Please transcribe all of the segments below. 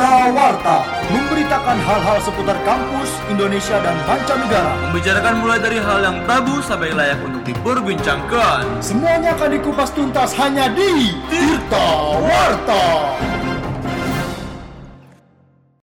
Tirta Warta memberitakan hal-hal seputar kampus, Indonesia dan mancanegara. Membicarakan mulai dari hal yang tabu sampai layak untuk diperbincangkan. Semuanya akan dikupas tuntas hanya di Tirta Warta.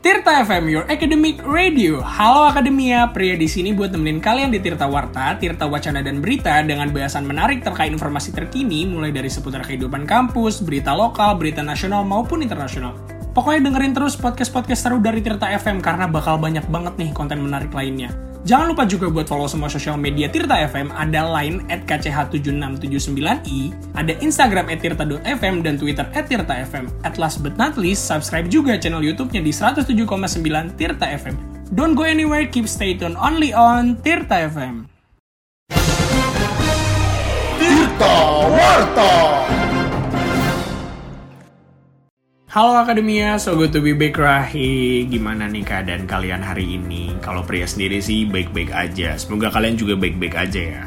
Tirta FM, your academic radio. Halo Akademia, pria di sini buat nemenin kalian di Tirta Warta, Tirta Wacana dan Berita dengan bahasan menarik terkait informasi terkini mulai dari seputar kehidupan kampus, berita lokal, berita nasional maupun internasional. Pokoknya dengerin terus podcast-podcast seru dari Tirta FM karena bakal banyak banget nih konten menarik lainnya. Jangan lupa juga buat follow semua sosial media Tirta FM, ada line at kch7679i, ada Instagram at tirta.fm, dan Twitter at tirta FM. At last but not least, subscribe juga channel YouTube-nya di 107,9 Tirta FM. Don't go anywhere, keep stay tuned only on Tirta FM. Tirta Warta. Halo Akademia, so good to be back Rahi. Gimana nih keadaan kalian hari ini? Kalau pria sendiri sih baik-baik aja. Semoga kalian juga baik-baik aja ya.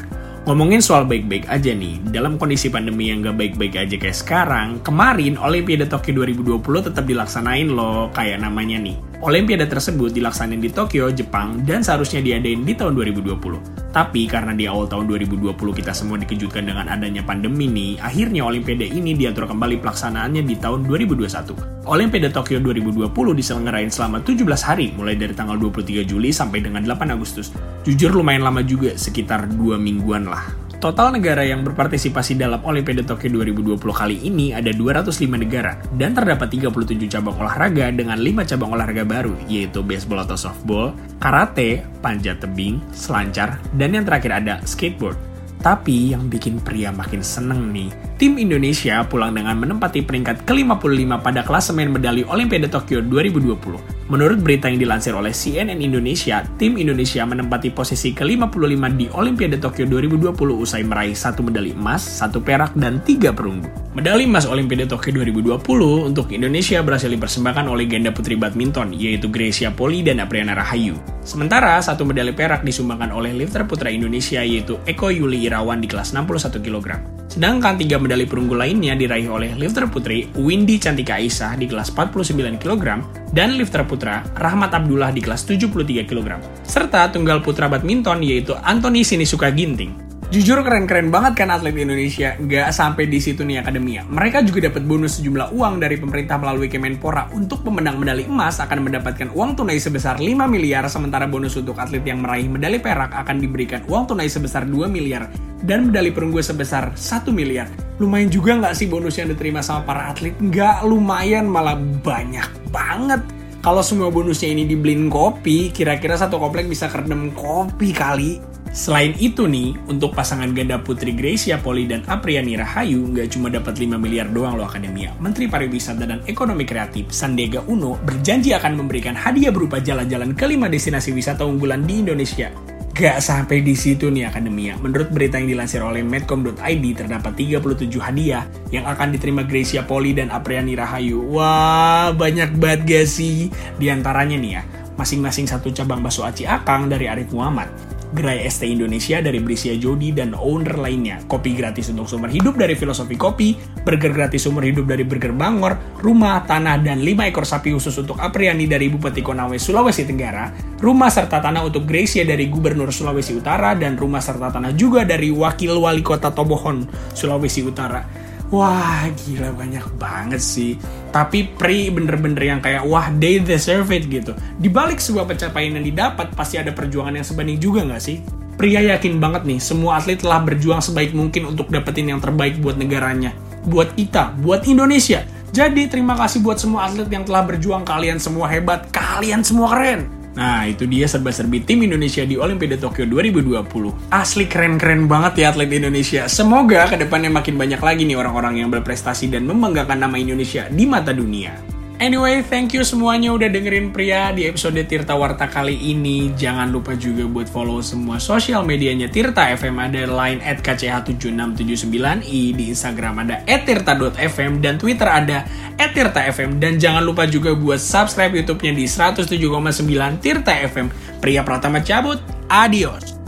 Ngomongin soal baik-baik aja nih, dalam kondisi pandemi yang gak baik-baik aja kayak sekarang, kemarin Olimpiade Tokyo 2020 tetap dilaksanain loh, kayak namanya nih. Olimpiade tersebut dilaksanain di Tokyo, Jepang, dan seharusnya diadain di tahun 2020. Tapi karena di awal tahun 2020 kita semua dikejutkan dengan adanya pandemi nih, akhirnya Olimpiade ini diatur kembali pelaksanaannya di tahun 2021. Olimpiade Tokyo 2020 diselenggarain selama 17 hari, mulai dari tanggal 23 Juli sampai dengan 8 Agustus. Jujur lumayan lama juga, sekitar 2 mingguan lah. Total negara yang berpartisipasi dalam Olimpiade Tokyo 2020 kali ini ada 205 negara dan terdapat 37 cabang olahraga dengan 5 cabang olahraga baru yaitu baseball atau softball, karate, panjat tebing, selancar, dan yang terakhir ada skateboard. Tapi yang bikin pria makin seneng nih, tim Indonesia pulang dengan menempati peringkat ke-55 pada klasemen medali Olimpiade Tokyo 2020. Menurut berita yang dilansir oleh CNN Indonesia, tim Indonesia menempati posisi ke-55 di Olimpiade Tokyo 2020 usai meraih satu medali emas, satu perak, dan tiga perunggu. Medali emas Olimpiade Tokyo 2020 untuk Indonesia berhasil dipersembahkan oleh ganda putri badminton, yaitu Gracia Poli dan Apriana Rahayu. Sementara, satu medali perak disumbangkan oleh lifter putra Indonesia yaitu Eko Yuli Irawan di kelas 61 kg. Sedangkan tiga medali perunggu lainnya diraih oleh lifter putri Windy Cantika Aisyah di kelas 49 kg dan lifter putra Rahmat Abdullah di kelas 73 kg. Serta tunggal putra badminton yaitu Anthony Sinisuka Ginting. Jujur keren-keren banget kan atlet Indonesia. Nggak sampai di situ nih akademia. Mereka juga dapat bonus sejumlah uang dari pemerintah melalui Kemenpora. Untuk pemenang medali emas akan mendapatkan uang tunai sebesar 5 miliar, sementara bonus untuk atlet yang meraih medali perak akan diberikan uang tunai sebesar 2 miliar dan medali perunggu sebesar 1 miliar. Lumayan juga nggak sih bonus yang diterima sama para atlet? Nggak lumayan, malah banyak banget. Kalau semua bonusnya ini dibeliin kopi, kira-kira satu komplek bisa kerendam kopi kali. Selain itu nih, untuk pasangan ganda putri Gracia Poli dan Apriani Rahayu nggak cuma dapat 5 miliar doang loh Akademia. Menteri Pariwisata dan Ekonomi Kreatif Sandiaga Uno berjanji akan memberikan hadiah berupa jalan-jalan ke lima destinasi wisata unggulan di Indonesia. Gak sampai di situ nih Akademia. Menurut berita yang dilansir oleh medcom.id terdapat 37 hadiah yang akan diterima Gracia Poli dan Apriani Rahayu. Wah, banyak banget gak sih? Di antaranya nih ya, masing-masing satu cabang bakso aci akang dari Arif Muhammad gerai ST Indonesia dari Brisia Jody dan owner lainnya, kopi gratis untuk sumber hidup dari Filosofi Kopi, burger gratis sumber hidup dari Burger Bangor, rumah, tanah, dan 5 ekor sapi khusus untuk Apriani dari Bupati Konawe, Sulawesi Tenggara, rumah serta tanah untuk Gracia dari Gubernur Sulawesi Utara, dan rumah serta tanah juga dari Wakil Wali Kota Tobohon, Sulawesi Utara. Wah, gila banyak banget sih. Tapi Pri bener-bener yang kayak wah they deserve it gitu. Di balik sebuah pencapaian yang didapat pasti ada perjuangan yang sebanding juga nggak sih? Pria yakin banget nih, semua atlet telah berjuang sebaik mungkin untuk dapetin yang terbaik buat negaranya. Buat kita, buat Indonesia. Jadi terima kasih buat semua atlet yang telah berjuang. Kalian semua hebat, kalian semua keren. Nah, itu dia serba-serbi tim Indonesia di Olimpiade Tokyo 2020. Asli keren-keren banget ya atlet Indonesia. Semoga ke depannya makin banyak lagi nih orang-orang yang berprestasi dan membanggakan nama Indonesia di mata dunia. Anyway, thank you semuanya udah dengerin pria di episode Tirta Warta kali ini. Jangan lupa juga buat follow semua sosial medianya Tirta FM. Ada line at kch7679i, di Instagram ada @tirta.fm, dan Twitter ada @tirta_fm. Dan jangan lupa juga buat subscribe YouTube-nya di 107,9 Tirta FM. Pria Pratama cabut, adios.